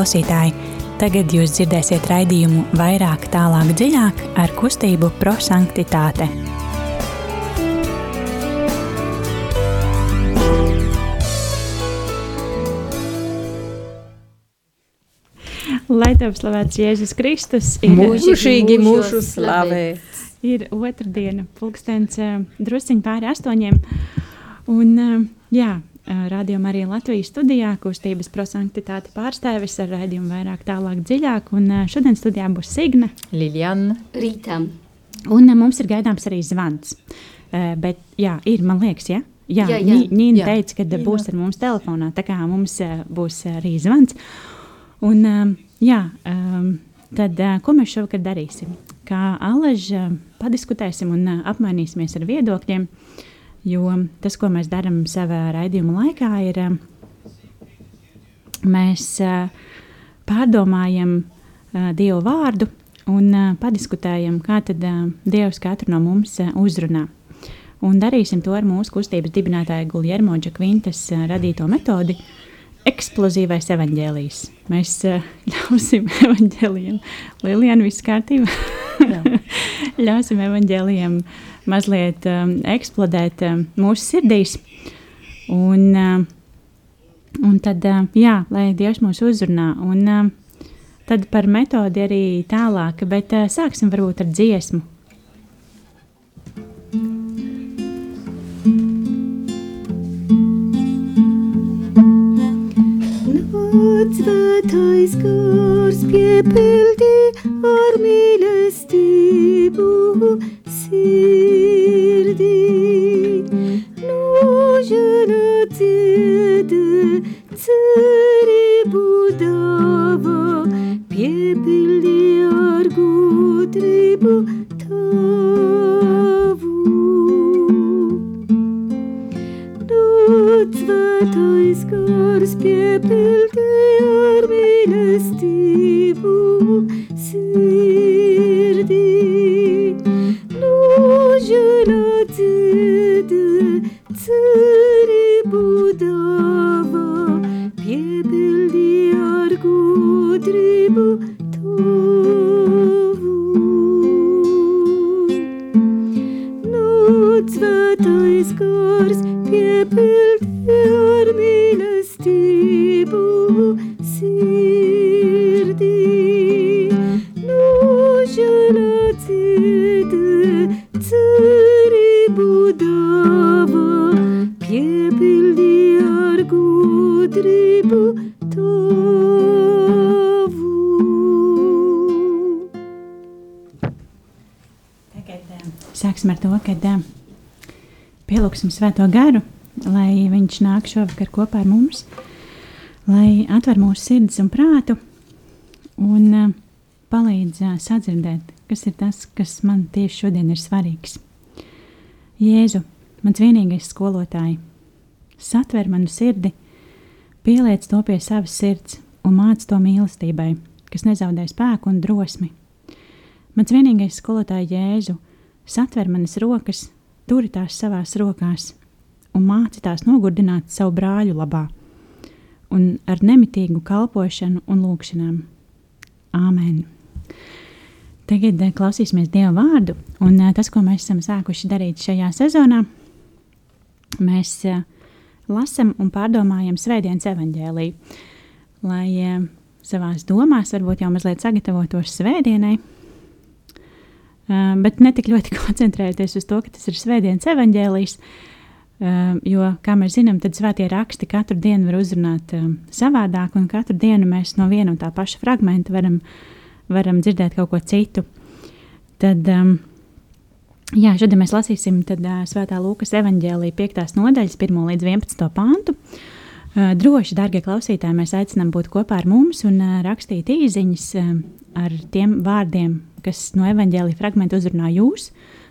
klausītāji! Tagad jūs dzirdēsiet raidījumu vairāk, tālāk, dziļāk ar kustību prosanktitāte. Lai tev slavēts Jēzus Kristus, ir mūžīgi mūžu slavēts. Ir otrdiena, pulkstens drusciņ pāri astoņiem. Un, jā, rādījumā arī Latvijas studijā kustības prosanktitāte pārstāvis ar raidījumu vairāk tālāk dziļāk. Un šodien studijā būs Signe, Liljana, Rītam. Un mums ir gaidāms arī zvans. Bet jā, ir, man liekas, ja? Jā, jā, jā. Nīna teica, ka būs ar mums telefonā, tā kā mums būs arī zvans. Un, jā, tad ko mēs šovakar darīsim? Kā Alaža padiskutēsim un apmainīsimies ar viedokļiem, jo tas, ko mēs darām savā raidījuma laikā, ir mēs pārdomājam Dievu vārdu un padiskutējam, kā tad Dievs katru no mums uzrunā. Un darīsim to ar mūsu kustības dibinātāja Guljermo Džakvintas radīto metodi eksplozīvais evaņģēlijs. Mēs ļausim evaņģēlijiem, Lilijana, viss kārtībā. ļausim evaņģēlijiem mazliet um, eksplodēt um, mūsu sirdīs. Un, uh, un tad, uh, jā, lai Dievs mūs uzrunā. Un uh, tad par metodi arī tālāk, bet uh, sāksim varbūt ar dziesmu. Svētais gars piepildi ar mīlestību sirdī. Nožēla dzieda, cerību dāvā, piepildi ar gudrību tavu. Svētais gars piepildi ar mīlestību sirdī. Nožēla dzieda, cerību Svēto garu, lai viņš nāk šovakar kopā ar mums, lai atver mūsu sirdis un prātu un uh, palīdz uh, sadzirdēt, kas ir tas, kas man tieši šodien ir svarīgs. Jēzu, mans vienīgais skolotāji, satver manu sirdi, pieliec to pie savas sirds un māc to mīlestībai, kas nezaudē spēku un drosmi. Mans vienīgais skolotāja Jēzu, satver manas rokas, turi tās savās rokās un māci tās nogurdināt savu brāļu labā un ar nemitīgu kalpošanu un lūgšanām. Āmen! Tagad eh, klausīsimies Dieva vārdu, un eh, tas, ko mēs esam sākuši darīt šajā sezonā, mēs eh, lasām un pārdomājam Svētdienas evaņģēliju, lai savās domās varbūt jau mazliet sagatavotos Svētdienai, bet ne tik ļoti koncentrēties uz to, ka tas ir Svētdienas evaņģēlijs, jo, kā mēs zinām, tad svētie raksti katru dienu var uzrunāt savādāk, un katru dienu mēs no viena un tā paša fragmenta varam, varam dzirdēt kaut ko citu. Tad, jā, šodien mēs lasīsim tad, Svētā Lūkas evaņģēlīja 5. nodaļas 1 līdz 11. pantu. Droši, darbie klausītāji, mēs aicinām būt kopā ar mums un rakstīt īsiņas ar tiem vārdiem, kas no evaņģēlīja fragmenta uzrunā jūs.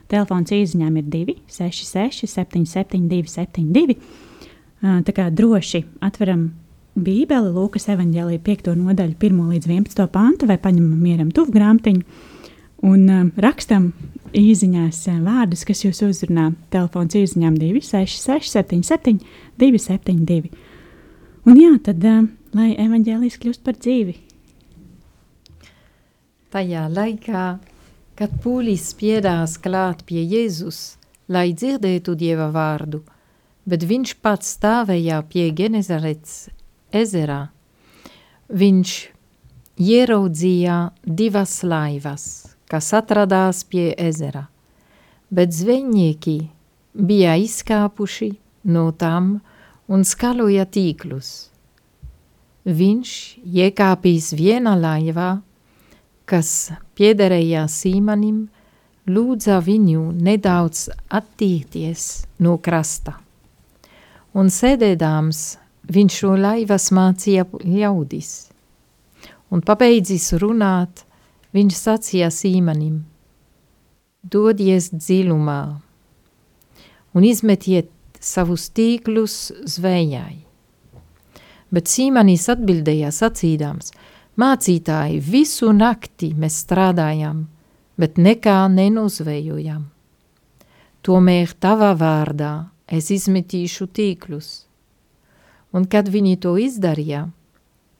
Telefons īsiņām ir 266, 772, 72. Tā kā droši atveram Bībeli, Lūkas evanģēlīja 5. nodaļu, 1 līdz 11. pantu, vai paņemam mieram tuvu grāmatiņu un rakstam īsiņās vārdus, kas jūs uzrunā. Telefons īsiņām 266, 77, 272. Un jā, tad lai evaņģēlijas kļūst par dzīvi. Tajā laikā, kad pūlis spiedās klāt pie Jēzus, lai dzirdētu Dieva vārdu, bet viņš pats stāvēja pie Genezarets ezerā, viņš ieraudzīja divas laivas, kas atradās pie ezera, bet zvejnieki bija izkāpuši no tām un skaloja tīklus. Viņš iekāpīs vienā laivā, kas piederēja Sīmanim, lūdza viņu nedaudz attīties no krasta. Un sēdēdams, viņš šo laivas mācīja ļaudis. Un pabeidzis runāt, viņš sacīja Sīmanim, dodies dziļumā un izmetiet savus tīklus zvejai. Bet Sīmanis atbildēja sacīdams, mācītāji, visu nakti mēs strādājam, bet nekā nenuzvejojam. Tomēr tavā vārdā es izmetīšu tīklus. Un kad viņi to izdarīja,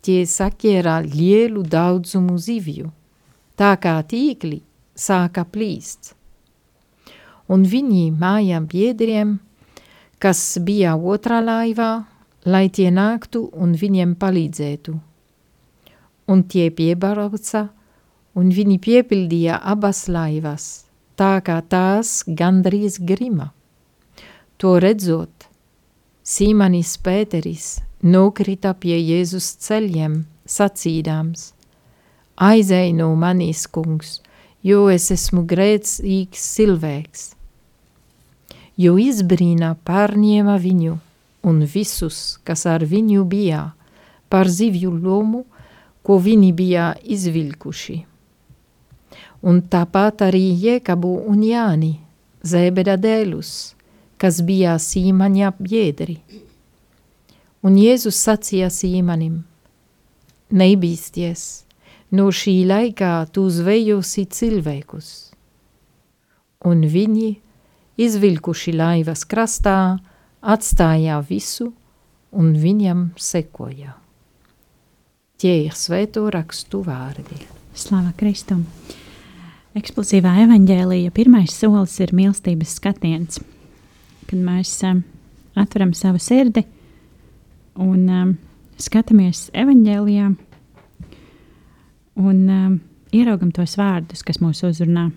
tie saķēra lielu daudzumu zivju, tā kā tīkli sāka plīst. Un viņi mājām biedriem, kas bija otrā laivā, lai tie nāktu un viņiem palīdzētu. Un tie piebrauca, un viņi piepildīja abas laivas, tā kā tās gandrīz grima. To redzot, Sīmanis Pēteris nokrita pie Jēzus ceļiem, sacīdams: Aizej no manis, kungs, jo es esmu grēcīgs cilvēks. Jo izbrīnā pārņēma viņu un visus, kas ar viņu bija, par zivju lomu, ko viņi bija izvilkuši. Un tāpat arī Jēkabu un Jāni, Zēbeda dēlus, kas bija Sīmaņa biedri. Un Jēzus sacīja Sīmanim, nebīsties, no šī laikā tu zvejosi cilvēkus. Un viņi, izvilkuši laivas krastā, atstāja visu un viņam sekoja. Tie ir svēto rakstu vārdi. Slava Kristum! Eksplozīvā evaņģēlīja pirmais solis ir mīlestības skatiens, kad mēs um, atveram savu sirdi un um, skatāmies evaņģēlijā un um, ieraugam tos vārdus, kas mūs uzrunā.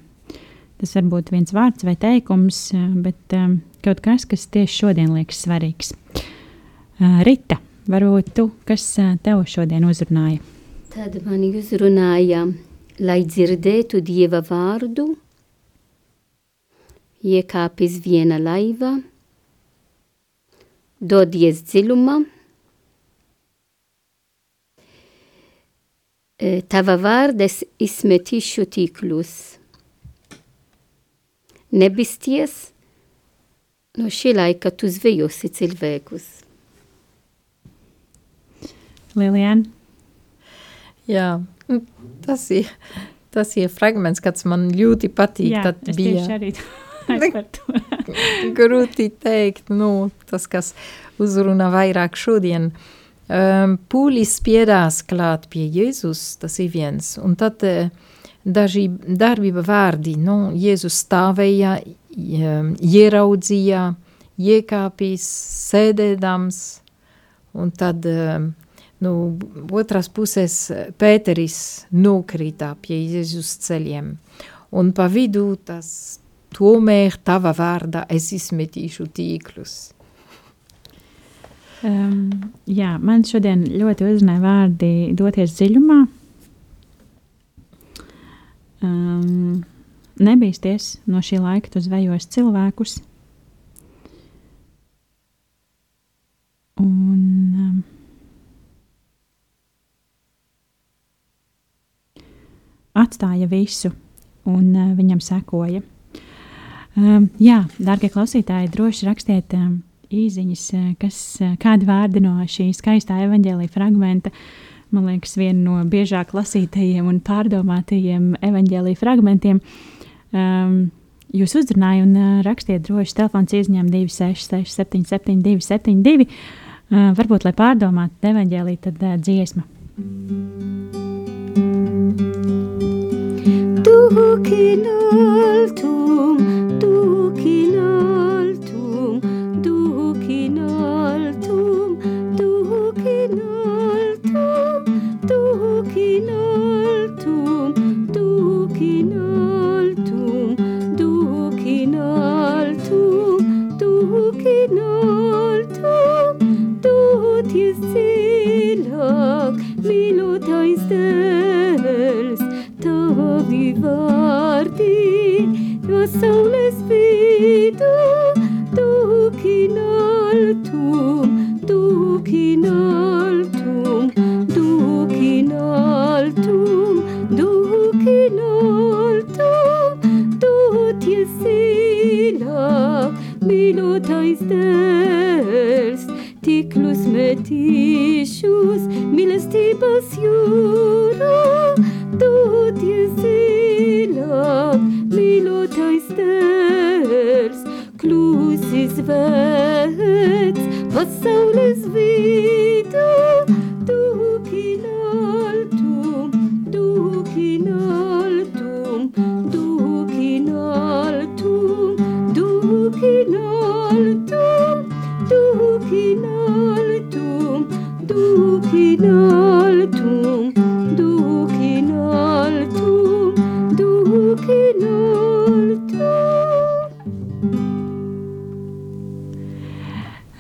Tas var būt viens vārds vai teikums, bet um, kaut kas, kas tieši šodien liekas svarīgs. Uh, Rita, varbūt tu, kas tev šodien uzrunāja? Tad man uzrunāja, lai dzirdētu Dieva vārdu, iekāpis viena laiva, dodies dziļumā, tava vārdes izmetīšu tīklus. Nebisties, no šī laika tu zvejosi cilvēkus. Lilian? Jā, nu, tas ir, tas ir fragments, kas man ļoti patīk. Jā, Tad bija arī grūti teikt, nu, tas, kas uzrunā vairāk šodien. Um, pūlis spiedās klāt pie Jēzus, tas ir viens, un tad uh, daži darbība vārdi, nu, Jēzus stāvēja, ieraudzīja, iekāpīs, sēdēdams, un tad nu, otras puses Pēteris nokrita pie Jēzus ceļiem, un pa vidu tas tomēr tava vārda es izmetīšu tīklus. Um, jā, man šodien ļoti uzrunāja vārdi doties dziļumā. Um, nebīsties no šī laika, tu zvejos cilvēkus. Un, atstāja visu un uh, viņam sekoja. Um, jā, darbie klausītāji, droši rakstiet um, īsiņas, uh, kas, uh, kādi vārdi no šī skaistā evaņģēlīja fragmenta. Man liekas, viena no biežāk lasītajiem un pārdomātajiem evaņģēlīja fragmentiem. Um, jūs uzrunājat un uh, rakstiet droši telefons izņēma 266, 77, 272. Uh, varbūt, lai pārdomātu evaņģēlī, tad uh, dziesma. Dukin bukinul tu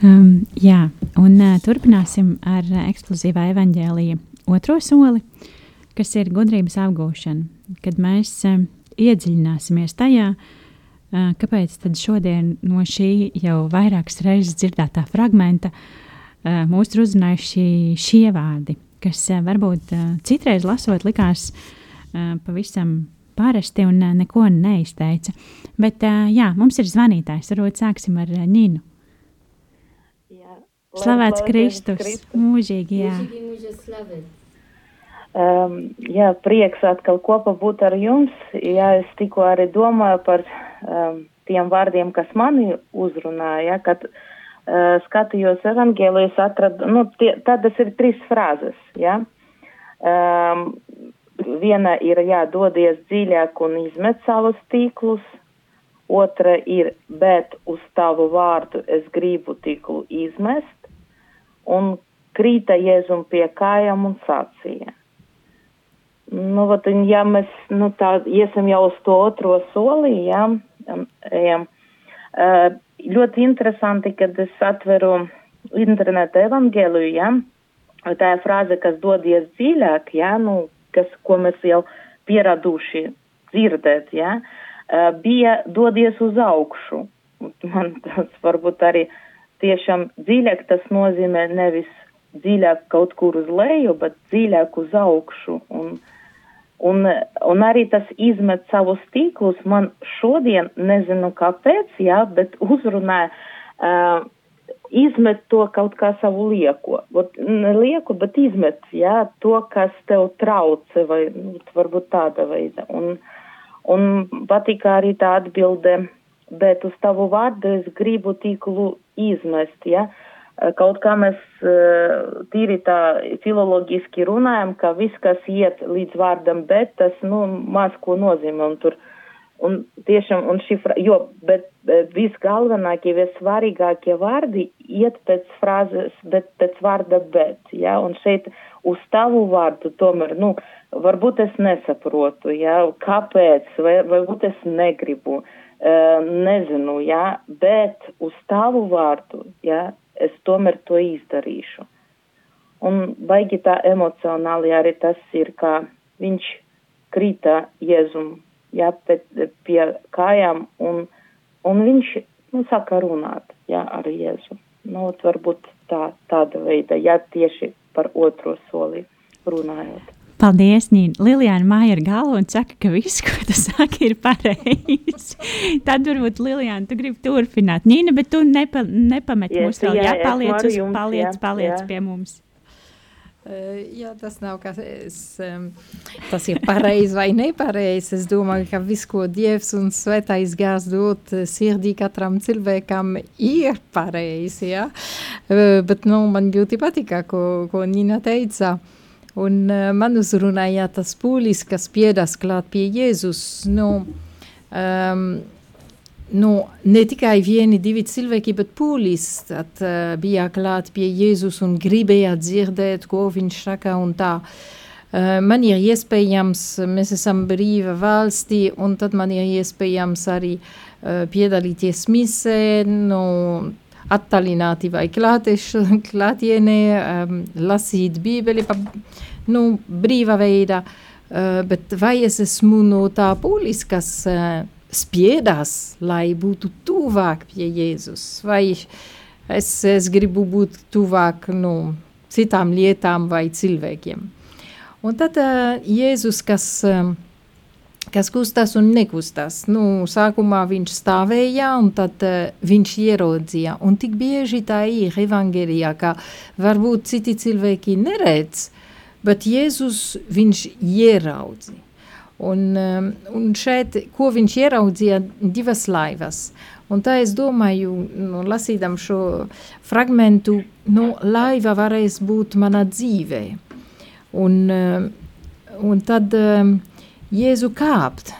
Um, jā, un uh, turpināsim ar uh, ekskluzīvā evaņģēlīja otro soli, kas ir gudrības apgūšana. Kad mēs um, iedziļināsimies tajā, uh, kāpēc tad šodien no šī jau vairākas reizes dzirdētā fragmenta uh, mūs ir uzrunājuši šie vārdi, kas uh, varbūt uh, citreiz lasot likās uh, pavisam parasti un uh, neko neizteica. Bet uh, jā, mums ir zvanītājs, varbūt sāksim ar uh, Ninu. Slavēts Kristus, Kristus. mūžīgi, jā. Mūžīgi. Um, jā, prieks atkal kopā būt ar jums. Jā, es tikko arī domāju par um, tiem vārdiem, kas mani uzrunāja, kad uh, skatījos evangēlijas atradu, nu, tie, tādas ir trīs frāzes, jā. Um, viena ir, jā, dodies dziļāk un izmet savus tīklus, otra ir, bet uz tavu vārdu es gribu tīklu izmest, un krīta Jēzum pie kājām un sacīja. Nu, vat, un ja mēs, nu, tā, iesim jau uz to otro um, ejam. Uh, ļoti interesanti, kad es atveru internetu evangēliju, jā, tā ir frāze, kas dodies dziļāk, jā, nu, kas, ko mēs jau pieraduši dzirdēt, uh, bija dodies uz augšu. Man tas varbūt arī tiešām dziļāk tas nozīmē nevis dziļāk kaut kur uz leju, bet dziļāk uz augšu. Un, un, un arī tas izmet savus tīklus man šodien, nezinu kāpēc, jā, bet uzrunāja, uh, izmet to kaut kā savu lieko. Ot, ne lieku, bet izmet, jā, to, kas tev trauce, vai nu, varbūt tāda veida. Un, un patika arī tā atbilde, bet uz tavu vārdu es gribu tīklu izmest, jā. Kaut kā mēs tīri tā filoloģiski runājam, ka viss, kas iet līdz vārdam, bet tas, nu, maz ko nozīmē. Un tur, un tiešām, un šī, jo, bet visgalvenākie, vissvarīgākie vārdi iet pēc frāzes, bet pēc vārda bet, jā, un šeit uz tavu vārdu tomēr, nu, varbūt es nesaprotu, jā, kāpēc, vai varbūt es negribu, uh, nezinu, jā, bet uz tavu vārdu, jā, es tomēr to izdarīšu. Un baigi tā emocionāli arī tas ir, kā viņš krita Jēzum, jā, pēc, pie kājām, un, un viņš, nu, saka runāt, jā, ar Jēzu. Nu, varbūt tā, tāda veida, jā, tieši par otro soli runājot. Paldies, Nīna. Lilijāna māja ar galvu un saka, ka viss, ko tu saki, ir pareizi. Tad varbūt Lilijāna, tu gribi turpināt. Nīna, bet tu nepa, nepamet Yes, mūs vēl. jā, Jā, es paliec, uz, jums, paliec, jā, paliec jā. pie mums. Uh, jā, tas nav kas, es, tas ir pareizi vai nepareizi. Es domāju, ka viss, ko Dievs un svētais gās dot sirdī katram cilvēkam, ir pareizi, jā. Uh, bet, nu, man ļoti patika, ko, ko Nina teica. Un man uzrunāja tas pūlis, kas piedas klāt pie Jēzus, nu, um, nu, ne tikai vieni divi cilvēki, bet pūlis tad, uh, bija klāt pie Jēzus un gribēja dzirdēt, ko viņš saka. Uh, man ir iespējams, mēs esam brīva valstī, un tad man ir iespējams arī uh, piedalīties misē, nu, attālināti vai klātienē, um, lasīt bībeli nu, brīva veidā, uh, bet vai es esmu no tā pūlis, kas uh, spiedās, lai būtu tuvāk pie Jēzus, vai es, es gribu būt tuvāk nu, citām lietām vai cilvēkiem. Un tad uh, Jēzus, kas, kas kustas un nekustas, nu, sākumā viņš stāvēja un tad uh, viņš ierodzīja. Un tik bieži tā ir evangelijā, ka varbūt citi cilvēki neredz, bet Jēzus viņš ieraudzīja. Un, um, un šeit, ko viņš ieraudzīja, divas laivas. Un tā es domāju, nu, lasīdam šo fragmentu, nu, laiva varēs būt mana dzīvē. Un, um, un tad um, Jēzu kāpt,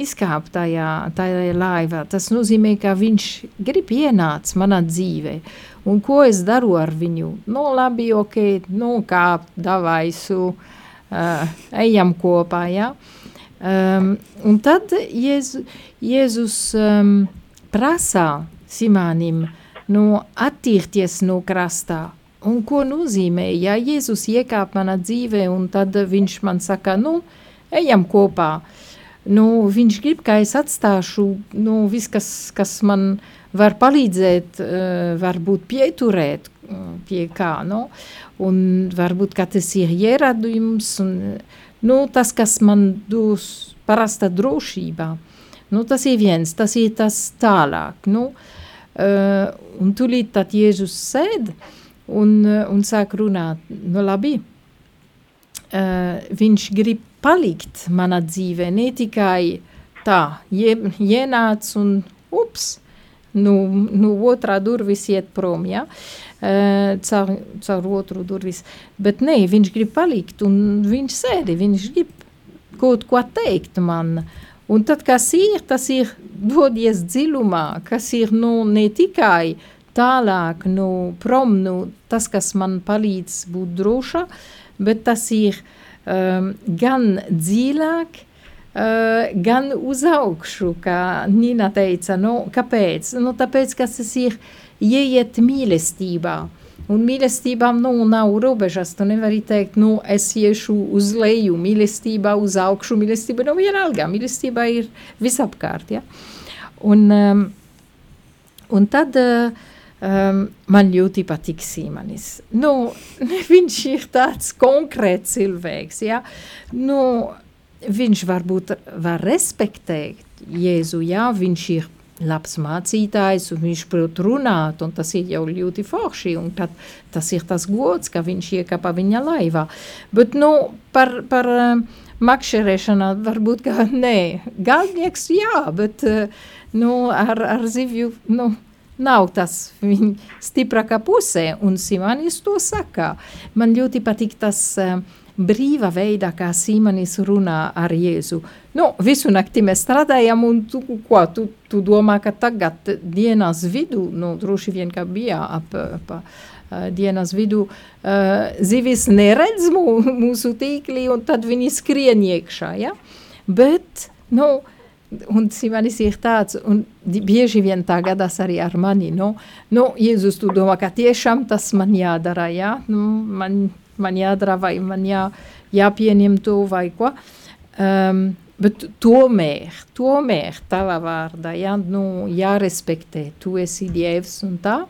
izkāpt tajā, tajā laivā. Tas nozīmē, ka viņš grib ienāc manā dzīvē. Un ko es daru ar viņu? Nu, labi, ok, nu, kāpt, davaisu, uh, uh, ejam kopā. Ja? Um, un tad Jēzu, Jēzus um, prasā Simānim no attīrties no krastā. Un ko nozīmē, ja Jēzus iekāp manā dzīvē un tad viņš man saka, nu, ejam kopā. Nu, viņš grib, ka es atstāšu nu, visu, kas, kas man var palīdzēt, uh, varbūt pieturēt pie kā. Nu. Un varbūt tas ir ieradījums, un nu, tas, kas man dos parasta drošība. Nu, tas ir viens, tas ir tas tālāk. Nu. Uh, un tūlīt tad Jēzus sēd un, un sāk runāt. Nu, labi, uh, viņš grib palikt manā dzīvē, ne tikai tā, ienāc un ups, nu, nu otrā durvis iet prom, ja? Uh, caur, caur otru durvis. Bet nē, viņš grib palikt un viņš sēdi, viņš grib kaut ko teikt man. Un tad, kas ir, tas ir dodies dziļumā, kas ir nu, ne tikai tālāk, nu, prom, nu, tas, kas man palīdz būt droša, bet tas ir um, gan dziļāk, Uh, gan uz augšu, kā Nina teica, nu, kāpēc? Nu, tāpēc, ka tas ir ieiet mīlestībā. Un mīlestībām nu, nav robežas. Tu nevari teikt, nu, es iešu uz leju, mīlestībā uz augšu. Mīlestība nav vienalga. Mīlestība ir visapkārt. Ja? Un, um, un tad uh, um, man ļoti patīk Sīmanis. Nu, viņš ir tāds konkrēts cilvēks. Ja? Nu, viņš varbūt var respektēt Jēzu, jā, viņš ir labs mācītājs, un viņš prot runāt, un tas ir jau ļoti forši, un tad tas ir tas gods, ka viņš iekapa viņa laivā. Bet, nu, par, par uh, makšerēšanu varbūt, ka nē, galdnieks jā, bet, uh, nu, ar, ar zivju, nu, nav tas viņa stiprākā pusē, un Simonis to saka. Man ļoti patīk tas uh, brīva veidā, kā Sīmanis runā ar Jēzu. Nu, visu nakti mēs strādājam, un tu, ko, tu, tu domā, ka tagad dienas vidu, nu, droši vien, ka bija ap, ap uh, dienas vidu, uh, zivis neredz mū, mūsu tīklī, un tad viņi skrien iekšā, ja? Bet, nu, un Sīmanis ir tāds, un bieži vien tā gadās arī ar mani, nu, nu, Jēzus, tu domā, ka tiešām tas man jādara, ja? Nu, man man jādara vai man jā, jāpieņem to vai ko. Um, bet tomēr, tomēr tava vārdā, ja, nu, jārespektē, tu esi Dievs un tā,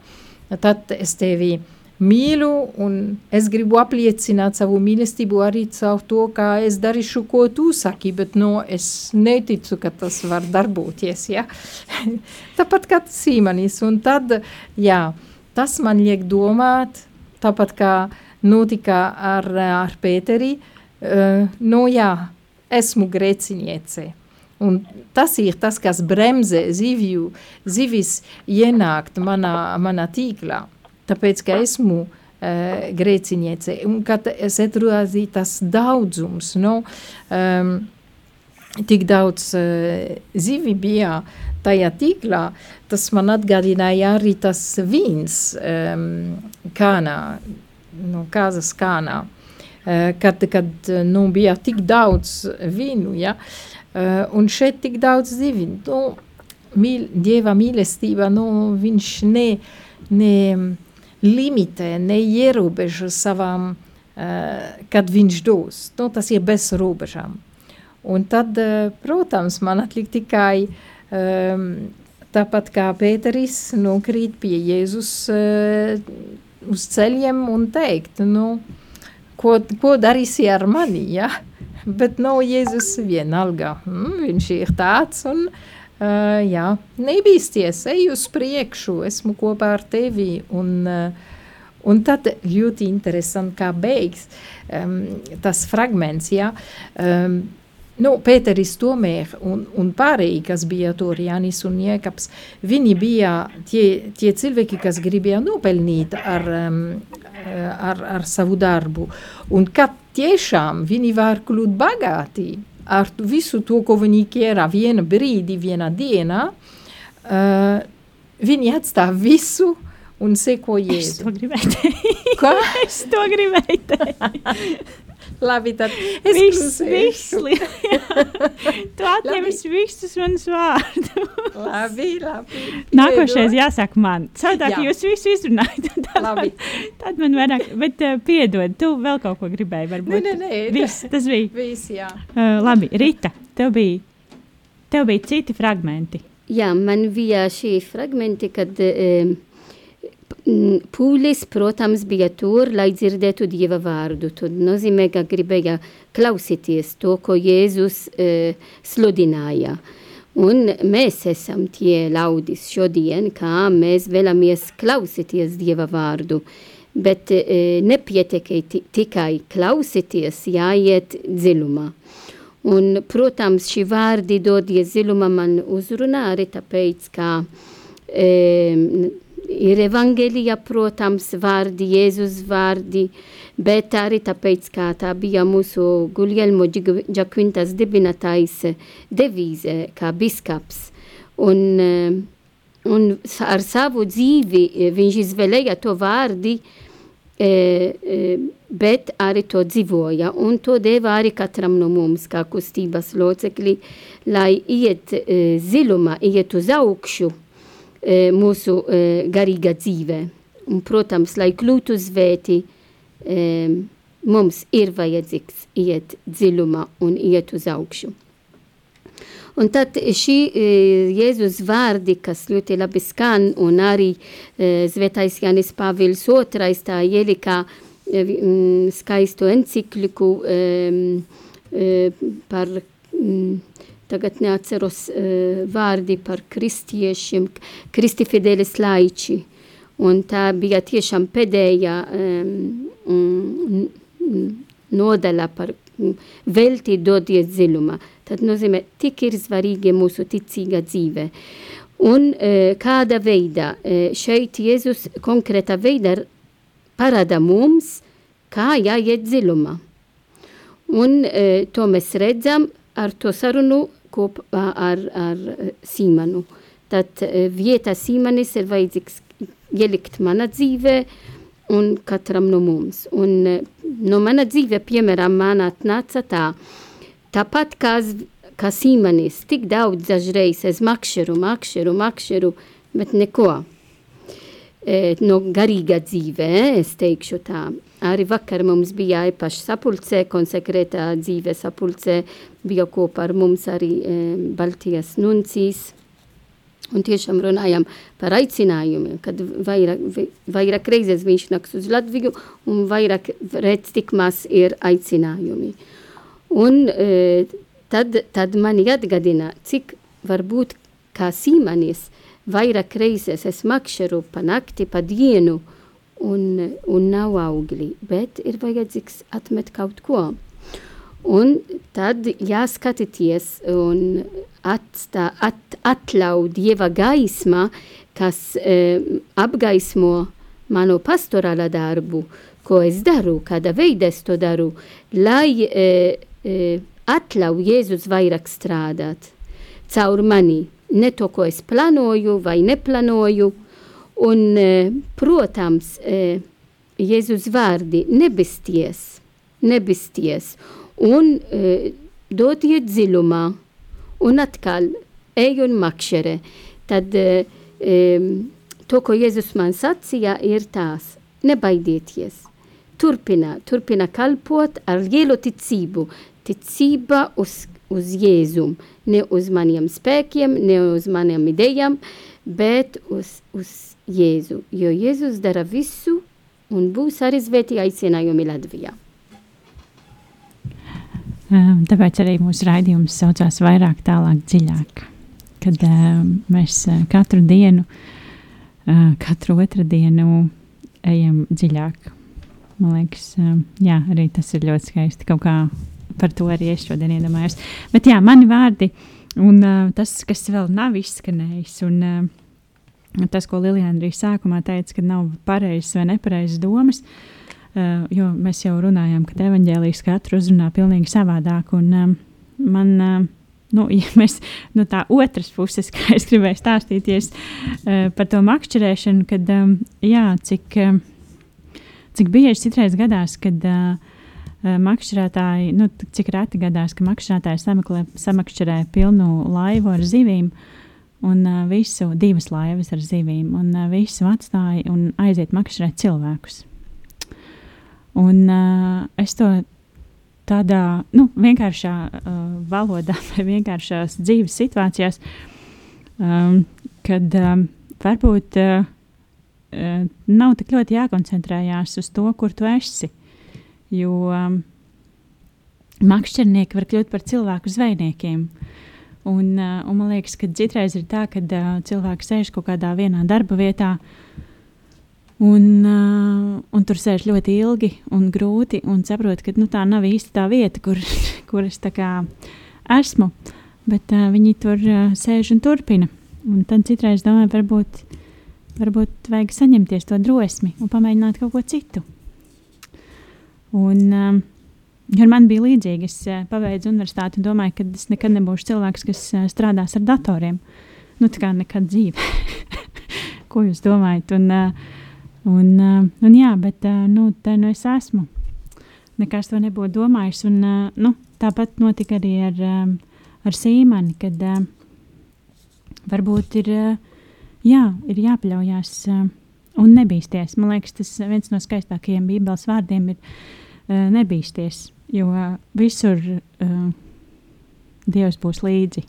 tad es tevi mīlu un es gribu apliecināt savu mīlestību arī caur to, kā es darīšu, ko tu saki, bet nu, es neticu, ka tas var darboties, ja. Tāpat kā Sīmanis, un tad, jā, tas man liek domāt, tāpat kā notika ar, ar Pēteri, uh, nu jā, esmu grēciniece. Un tas ir tas, kas bremzē zivju, zivis ienākt manā, manā tīklā, tāpēc, ka esmu uh, grēciniece. Un kad es atradu tas daudzums, nu, um, tik daudz uh, zivi bija tajā tīklā, tas man atgādināja arī tas vīns um, kānā, nu, kāzas kānā. Uh, kad, kad nu, bija tik daudz vīnu, ja, Uh, un šeit tik daudz zivi. Nu, mīl, dieva mīlestība, nu, viņš ne, ne limitē, neierobežo savām, uh, kad viņš dos. Nu, tas ir bez robežām. Un tad, uh, protams, man atliek tikai um, tāpat kā Pēteris nokrīt pie Jēzus uh, uz ceļiem un teikt, nu, ko, ko darīsi ar mani, ja? bet nav nu, Jēzus vienalga. Mm, viņš ir tāds un uh, jā, nebīsties, ej uz priekšu, esmu kopā ar tevi un uh, Un tad ļoti interesanti, kā beigas um, tas fragments, ja, um, nu, Pēteris tomēr un, un pārējie, kas bija tur, Jānis un Jēkabs, viņi bija tie, tie cilvēki, kas gribēja nopelnīt ar, um, ar, ar savu darbu. Un kad tiešām viņi var kļūt bagāti ar visu to, ko viņi ķēra viena brīdi, viena dienā, uh, viņi atstāv visu un seko Jēzu. Es to gribēju teikt. Ko? es to gribēju teikt. Labi, tad es viss, viss, tu atņemsi visus manus vārdus. labi, labi. Nākošais jāsaka man. Savādāk Jā. jūs visu izrunājat. Tad, labi. tad man vairāk, bet uh, piedod, tu vēl kaut ko gribēji varbūt. Nē, nē, nē. Viss, tas bija. Viss, jā. Uh, labi, Rita, tev bija, tev bija citi fragmenti. Jā, man bija šī fragmenti, kad... Uh, Pūlis, protams, bija tur, lai dzirdētu Dieva vārdu. Tas nozīmē, ka gribēja klausīties to, ko Jēzus uh, sludināja. Un mēs esam tie ļaudis šodien, kā mēs vēlamies klausīties Dieva vārdu. Bet uh, nepietiek tikai klausīties, jāiet dziļumā. Un, protams, šī vārdi dodie dziļumā man uzrunā arī tāpēc, ka um, ir evangelija, protams, vārdi, Jēzus vārdi, bet arī tāpēc, kā tā bija mūsu Guglielmo Džakvintas dibinātājs devīze, kā biskaps. Un, un ar savu dzīvi viņš izvēlēja to vārdi, bet arī to dzīvoja, un to deva arī katram no mums, kā kustības locekļi, lai iet zilumā, iet uz augšu, e, mūsu e, garīga dzīve. Un, protams, lai kļūtu svēti, e, mums ir vajadzīgs iet dziļumā un iet uz augšu. Un tad šī e, Jēzus vārdi, kas ļoti labi skan, un arī e, Svētais Jānis Pāvils II tā ielika e, skaistu encikliku e, e, par mm, tagad neatceros uh, vārdi par kristiešiem, Kristi Fidelis laiči. Un tā bija tiešām pēdējā um, nodaļa par velti dodies dziļumā. Tad nozīmē, tik ir svarīgi mūsu ticīga dzīve. Un uh, kāda veida uh, šeit Jēzus konkrēta veida parāda mums, kā jāiet dziļumā. Un uh, to mēs redzam ar to sarunu kopā ar, ar Sīmanu. Tad vietā Sīmanis ir vajadzīgs ielikt mana dzīvē un katram no mums. Un no mana dzīve, piemēram, man atnāca tā, tāpat kā, kā Sīmanis, tik daudz dažreiz es makšeru, makšeru, makšeru, bet neko. E, no garīga dzīve, es teikšu tā. Arī vakar mums bija īpaši sapulcē, konsekrētā dzīve sapulcē, bija kopā ar mums arī e, Baltijas nuncīs. Un tiešām runājam par aicinājumiem, kad vairāk, vairāk reizes viņš nāks uz Latviju un vairāk redz tik maz ir aicinājumi. Un e, tad, tad mani atgadina, cik varbūt kā Sīmanis vairāk reizes es makšeru pa nakti, pa dienu, un, un nav augļi, bet ir vajadzīgs atmet kaut ko. Un tad jāskatīties un atstā, at, atļauj Dieva gaisma, kas e, apgaismo manu pastorāla darbu, ko es daru, kāda veida es to daru, lai e, e, atļauj Jēzus vairāk strādāt. Caur mani, ne to, ko es plānoju vai neplānoju, un, e, protams, e, Jēzus vārdi nebisties, nebisties, un e, dodiet dziļumā, un atkal ej un makšere. Tad e, to, ko Jēzus man sacīja, ir tās, nebaidieties. Turpina, turpina kalpot ar lielu ticību, ticība uz, uz Jēzu, ne uz maniem spēkiem, ne uz maniem idejām, bet uz, uz Jēzu, jo Jēzus dara visu un būs arī svētī aicinājumi Latvijā. Ehm, tāpēc arī mūsu raidījums saucās vairāk, tālāk, dziļāk. Kad uh, mēs uh, katru dienu, uh, katru otru dienu ejam dziļāk. Man liekas, uh, jā, arī tas ir ļoti skaisti. Kaut kā par to arī es šodien iedomājos. Bet jā, mani vārdi un uh, tas, kas vēl nav izskanējis. Un, uh, tas, ko Lilijāna arī sākumā teica, ka nav pareizas vai nepareizas domas. Uh, jo mēs jau runājām, ka evanģēlijas katru uzrunā pilnīgi savādāk. Un, um, man, uh, nu, ja mēs no tā otras puses, kā es gribēju stāstīties par to makšķerēšanu, kad jā, cik, cik bieži citreiz gadās, kad makšķerētāji, nu, cik reti gadās, ka makšķerētāji sameklē, samakšķerē pilnu laivu ar zivīm. Un uh, visu divas laivas ar zivīm, un uh, visu atstāja un aiziet makšķerēt cilvēkus. Un uh, es to tādā nu, vienkāršā uh, valodā, vai vienkāršās dzīves situācijās, um, kad um, varbūt uh, uh, nav tik ļoti jākoncentrējās uz to, kur tu esi. Jo um, makšķernieki var kļūt par cilvēku zvejniekiem. Un, uh, un man liekas, ka citreiz ir tā, ka uh, cilvēks sēž kaut kādā vienā darba vietā, uh, Un, uh, un tur sēž ļoti ilgi un grūti, un saprot, ka nu, tā nav īsti tā vieta, kur, kur es esmu. Bet uh, viņi tur uh, sēž un turpina. Un tad citreiz domāju, varbūt, varbūt vajag saņemties to drosmi un pamēģināt kaut ko citu. Un, uh, ar mani bija līdzīgi. Es uh, pabeidzu universitāti un domāju, ka es nekad nebūšu cilvēks, kas uh, strādās ar datoriem. Nu, tā kā nekad dzīve. ko jūs domājat? Un, uh, Un, uh, un jā, bet uh, nu, te nu es esmu. Nekas to nebūtu domājis. Un, uh, nu, tāpat notika arī ar, ar Sīmani, kad varbūt ir, jā, ir jāpaļaujas uh, un nebīsties. Man liekas, tas viens no skaistākajiem Bībeles vārdiem ir uh, nebīsties, jo uh, visur uh, Dievs būs līdzi.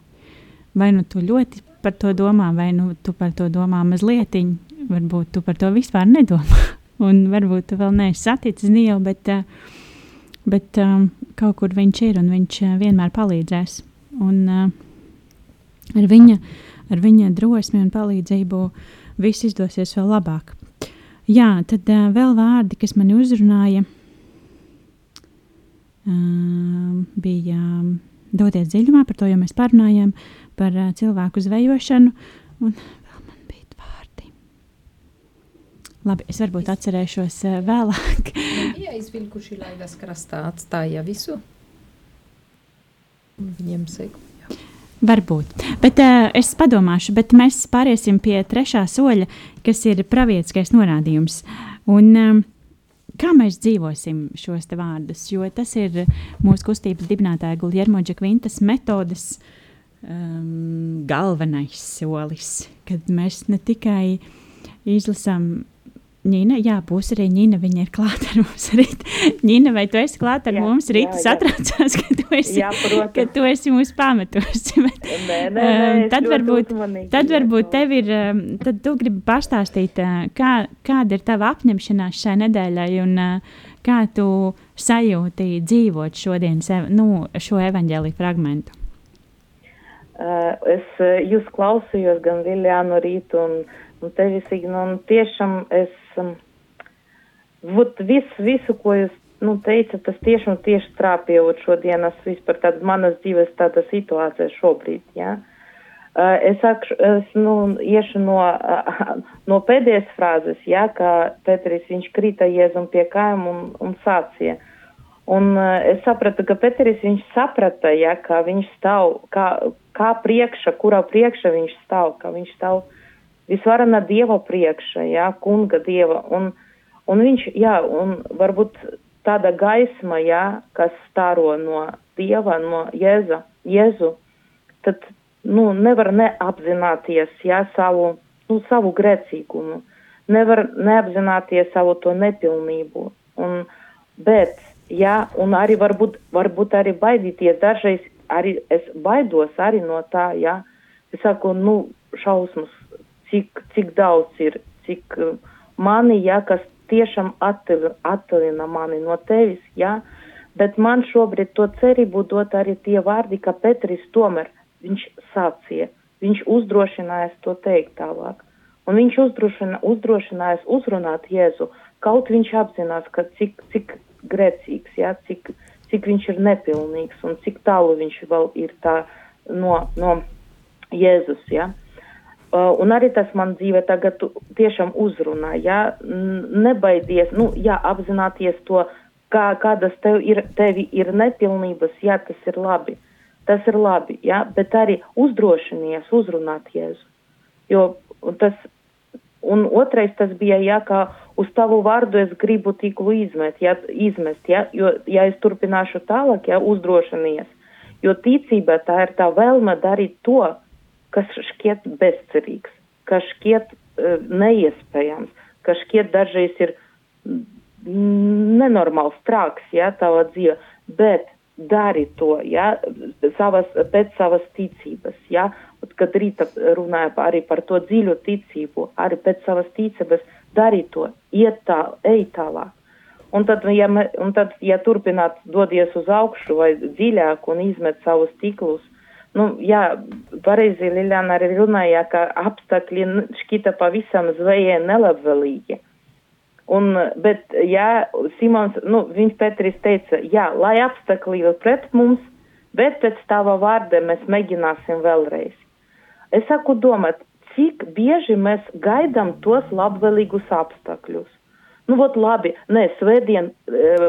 Vai nu tu ļoti par to domā, vai nu tu par to domā mazlietiņu, varbūt tu par to vispār nedomā. Un varbūt tu vēl neesi saticis Dievu, bet, eh, bet um, kaut kur viņš ir un viņš eh, vienmēr palīdzēs. Un ar, viņa, ar viņa drosmi un palīdzību viss izdosies vēl labāk. Jā, tad vēl vārdi, kas man uzrunāja, uh, bija um, doties dziļumā, par to jau mēs parunājām, par cilvēku zvejošanu. Un Labi, es varbūt atcerēšos uh, vēlāk. ja izvilkuši laivas krastā atstāja visu, viņiem sekoja. Varbūt. Bet uh, es padomāšu, bet mēs pāriesim pie trešā soļa, kas ir pravietiskais norādījums. Un, um, kā mēs dzīvosim šos vārdus, jo tas ir mūsu kustības dibinātāja Guljermo Džekvintas metodas um, galvenais solis, kad mēs ne tikai izlasām Nīna, jā, būs arī Nīna. Viņa ir klāta ar mums rīt. Nīna, vai tu esi klāta ar jā, mums rīt? Tu satraucās, ka tu esi, jā, ka tu esi mūs pametusi. Bet, nē, nē, nē, um, tad varbūt, uzmanīgi, tad varbūt tev ir, um, tad tu gribi pastāstīt, uh, kā, kāda ir tava apņemšanās šai nedēļai un kā tu sajūti dzīvot šodien nu, šo evaņģēlī fragmentu. Es jūs klausījos gan Viljānu rītu un, un tevis, nu, un tiešām es um, visu, visu, ko jūs nu, teicat, tas tieši un tieši trāpījot šodienas vispār tāda manas dzīves tāda situācija šobrīd. Ja? Uh, es sākšu, es, nu, iešu no, uh, no pēdējās frāzes, ja, ka Petris viņš krita Jēzum pie kājām un, un sācija. Un uh, es sapratu, ka Petris viņš saprata, ja, ka viņš stāv, kā, kā priekša, kurā priekša viņš stāv, ka viņš stāv visvarana Dieva priekša, jā, kunga Dieva. Un, un viņš, jā, un varbūt tāda gaisma, jā, kas staro no Dieva, no Jēza, Jēzu, tad nu, nevar neapzināties jā, savu, nu, savu grēcīgumu, nevar neapzināties savu to nepilnību. Un, bet, jā, un arī varbūt, varbūt arī baidīties, dažreiz arī es baidos arī no tā, jā, es saku, nu, šausmas, cik, cik daudz ir, cik uh, mani, jā, kas tiešām attalina mani no tevis, jā, bet man šobrīd to cerību dot arī tie vārdi, ka Petris tomēr viņš sācija, viņš uzdrošinājās to teikt tālāk. Un viņš uzdrošina, uzdrošinājās uzrunāt Jēzu, kaut viņš apzinās, ka cik, cik grēcīgs, ja, cik, cik viņš ir nepilnīgs un cik tālu viņš vēl ir tā no, no Jēzus. Ja. Uh, un arī tas man dzīvē tagad tiešām uzrunā, ja, nebaidies, nu, jā, apzināties to, kā, kādas tev ir, tevi ir nepilnības, jā, tas ir labi. Tas ir labi, ja? bet arī uzdrošinies uzrunāt Jēzu. Jo tas, un otrais tas bija, ja, ka uz tavu vārdu es gribu tīklu izmest, ja, izmest ja? jo, ja es turpināšu tālāk, ja, uzdrošinies. Jo ticība tā ir tā vēlme darīt to, kas šķiet bezcerīgs, kas šķiet uh, neiespējams, kas šķiet dažreiz ir nenormāls trāks, ja, tava dzīve, bet dari to, ja, savas, pēc savas ticības, ja, kad rīta runāja arī par to dziļu ticību, arī pēc savas ticības dari to, iet tā, ej tālāk. Un tad, ja, un tad, ja turpināt dodies uz augšu vai dziļāk un izmet savus stiklus, nu, jā, pareizi Liljana arī runāja, ka apstākļi šķita pavisam zvejē nelabvēlīgi. Un, bet, jā, Simons, nu, viņš Petris teica, jā, lai apstākļi ir pret mums, bet pēc tava vārda mēs mēģināsim vēlreiz. Es saku domāt, cik bieži mēs gaidām tos labvēlīgus apstākļus. Nu, vot labi, nē, svētdien, eh,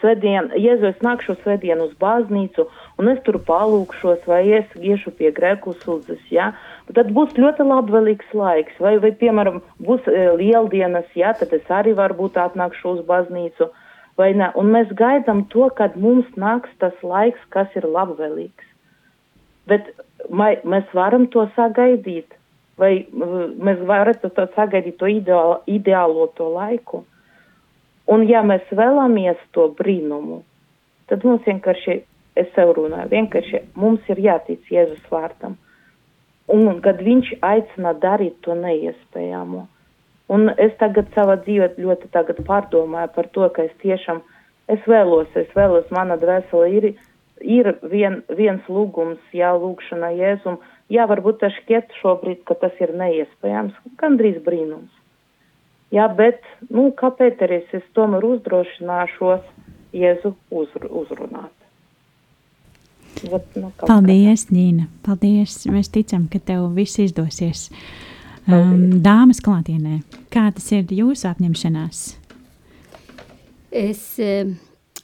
svētdien, Jēzu es nākšu svētdien uz baznīcu, un es tur palūkšos, vai es iešu pie grēku suldzes, jā. Ja? Tad būs ļoti labvēlīgs laiks, vai, vai piemēram, būs e, lieldienas, jā, ja? tad es arī varbūt atnākšu uz baznīcu, vai ne. Un mēs gaidām to, kad mums nāks tas laiks, kas ir labvēlīgs. Bet mai, mēs varam to sagaidīt, vai mēs varam to sagaidīt to ideālo, ideālo to laiku. Un ja mēs vēlamies to brīnumu, tad mums vienkārši, es sev runāju, vienkārši mums ir jātic Jēzus vārtam. Un kad viņš aicina darīt to neiespējamo. Un es tagad savā dzīvē ļoti pārdomāju par to, ka es tiešām, es vēlos, es vēlos, mana dvēsele ir, ir vien, viens lūgums, jā, lūgšana Jēzum. Jā, varbūt tas šķiet šobrīd, ka tas ir neiespējams, gandrīz brīnums. Jā, bet, nu, kāpēc arī es tomēr uzdrošināšos Jēzu uzr uzrunāt? Vat, nu, Paldies, Nīna. Paldies. Mēs ticam, ka tev viss izdosies. Um, dāmas klātienē, kā tas ir jūsu apņemšanās? Es uh,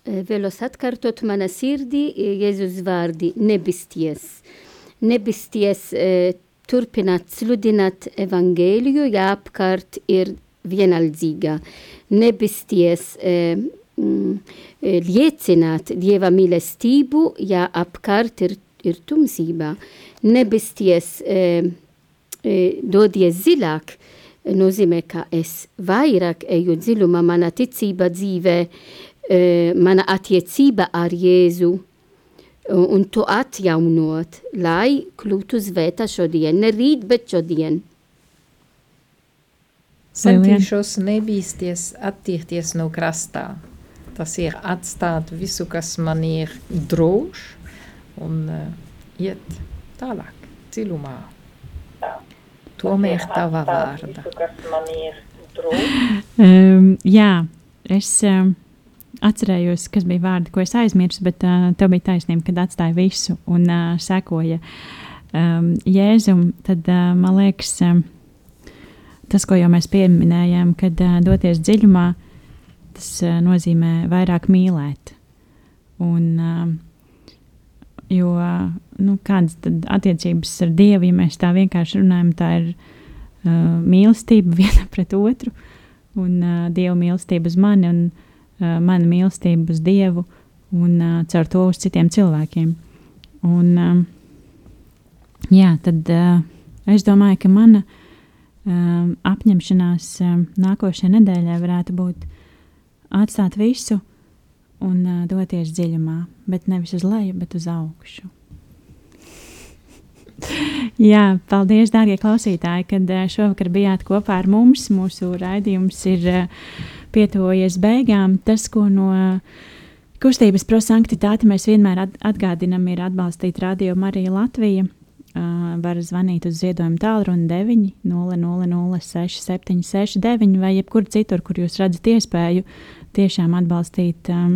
vēlos atkārtot mana sirdī Jēzus vārdi nebisties. Nebisties uh, turpināt sludināt evangēliju, ja apkārt ir vienaldzīga, nebisties e, mm, e, liecināt Dieva mīlestību, ja apkārt ir, ir tumsība, nebisties e, e, dodies zilāk, nozīmē, ka es vairāk eju dziļumā, mana ticība dzīvē, mana attiecība ar Jēzu, un to atjaunot, lai kļūtu svēta šodien, ne rīt, bet šodien. Centīšos nebīsties attiekties no krastā. Tas ir atstāt visu, kas man ir drošs, un uh, iet tālāk, dziļumā. Tomēr tava vārda. Um, jā, es uh, atcerējos, kas bija vārdi, ko es aizmirsu, bet uh, tev bija taisnība, kad atstāja visu un uh, sekoja um, Jēzum. Tad uh, man liekas, um, tas, ko jau mēs pieminējām, kad uh, doties dziļumā, tas uh, nozīmē vairāk mīlēt. Un, uh, jo uh, nu, kādas tad attiecības ar Dievu, ja mēs tā vienkārši runājam, tā ir uh, mīlestība viena pret otru un uh, Dieva mīlestība uz mani. Un, uh, mana mīlestība uz Dievu un uh, caur to uz citiem cilvēkiem. Un, uh, jā, tad uh, es domāju, ka mana uh, apņemšanās uh, nākošajai nedēļai varētu būt atstāt visu un uh, doties dziļumā, bet nevis uz leju, bet uz augšu. Jā, paldies, dārgie klausītāji, kad šovakar bijāt kopā ar mums. Mūsu raidījums ir uh, pietuvojies beigām. Tas, ko no kustības prosanktitāte mēs vienmēr atgādinām, ir atbalstīt Radio Mariju Latviju. Var zvanīt uz ziedojumu tālruni 9, 000, 679, vai jebkur citur, kur jūs redzat iespēju tiešām atbalstīt um,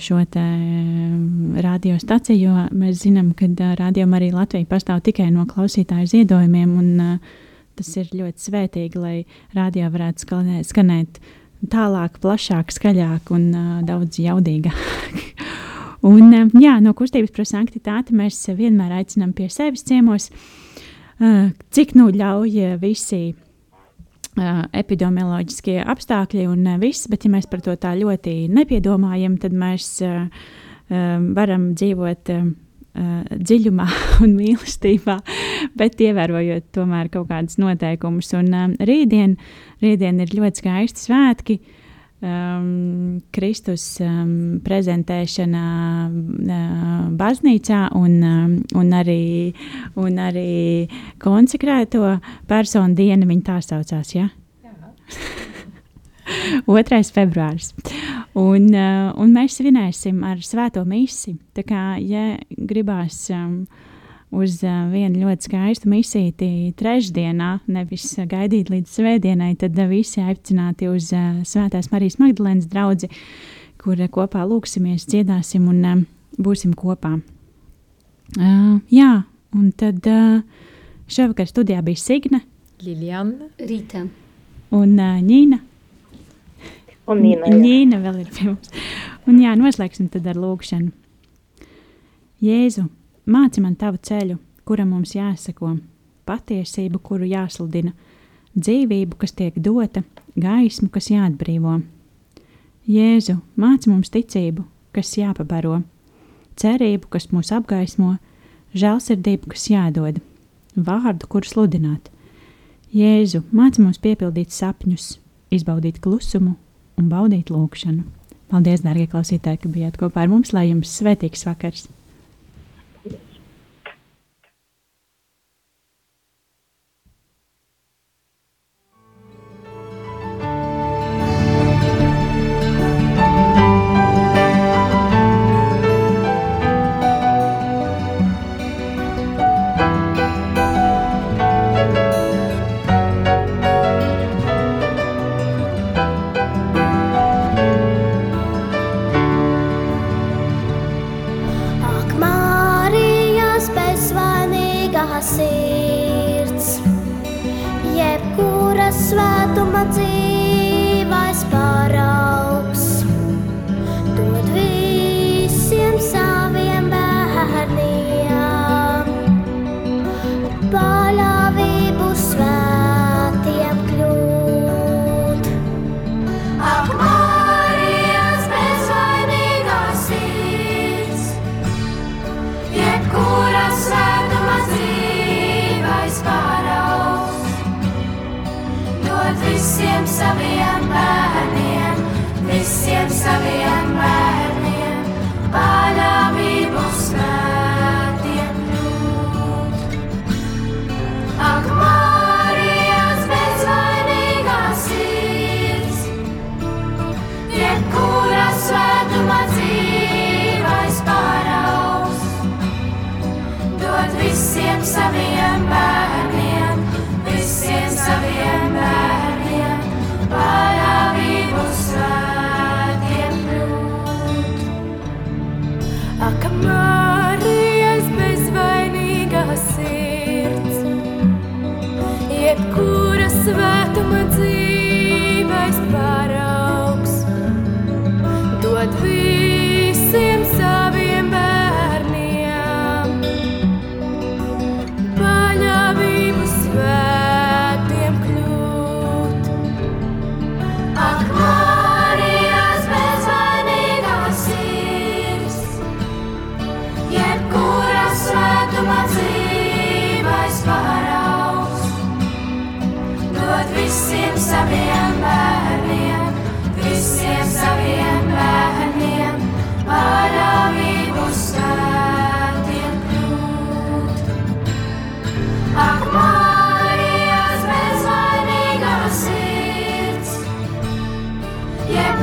šo te radiostaciju, jo mēs zinām, ka uh, Radio Marija Latvija pastāv tikai no klausītāju ziedojumiem, un tas ir ļoti svētīgi, lai radio varētu skanēt, tālāk, plašāk, skaļāk un daudz jaudīgāk. un, uh, jā, no kustības par sanktitāti mēs vienmēr aicinām pie sevis ciemos, uh, cik nu ļauj visi uh, epidemioloģiskie apstākļi un uh, viss, bet ja mēs par to tā ļoti nepiedomājam, tad mēs uh, uh, varam dzīvot. Uh, uh, dziļumā un mīlestībā, bet ievērojot tomēr kaut kādus noteikumus. Un um, rītdien, rītdien ir ļoti skaisti svētki. Um, Kristus um, prezentēšana uh, baznīcā un, um, un, arī, un arī konsekrēto personu diena, viņa tā saucās. Ja? 2. februāris. Un, uh, un mēs svinēsim ar svēto misiju. Tā kā, ja gribās um, uz uh, vienu ļoti skaistu misiju trešdienā, nevis gaidīt līdz svētdienai, tad uh, visi aicināti uz uh, Svētās Marijas Magdalēnas draugu, kur uh, kopā lūksimies, dziedāsim un uh, būsim kopā. Uh, jā, un tad uh, šovakar studijā bija Signe, Liljana, Rīta un uh, Ņīna. Un Nīna, jā. Nīna vēl ir pie mums. Un jā, noslēgsim tad ar lūkšanu. Jēzu, māci man tavu ceļu, kuram mums jāsako, patiesību, kuru jāsludina, dzīvību, kas tiek dota, gaismu, kas jāatbrīvo. Jēzu, māci mums ticību, kas jāpabaro, cerību, kas mūs apgaismo, žēlsirdību, kas jādod, vārdu, kuru sludināt. Jēzu, māci mums piepildīt sapņus, izbaudīt klusumu un baudīt lūgšanu. Paldies, darbie klausītāji, ka bijāt kopā ar mums, lai jums svētīgs vakars!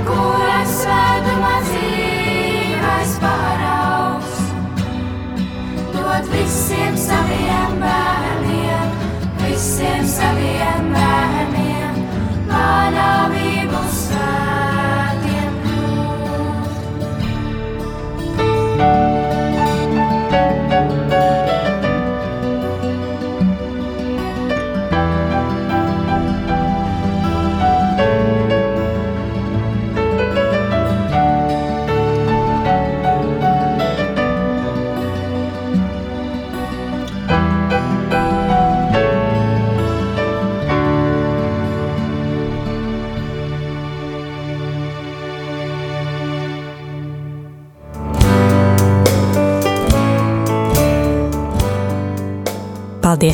kuras svētuma dzīves paraugs. Dod visiem saviem bērniem, visiem saviem bērniem, panāvību svētiem dod.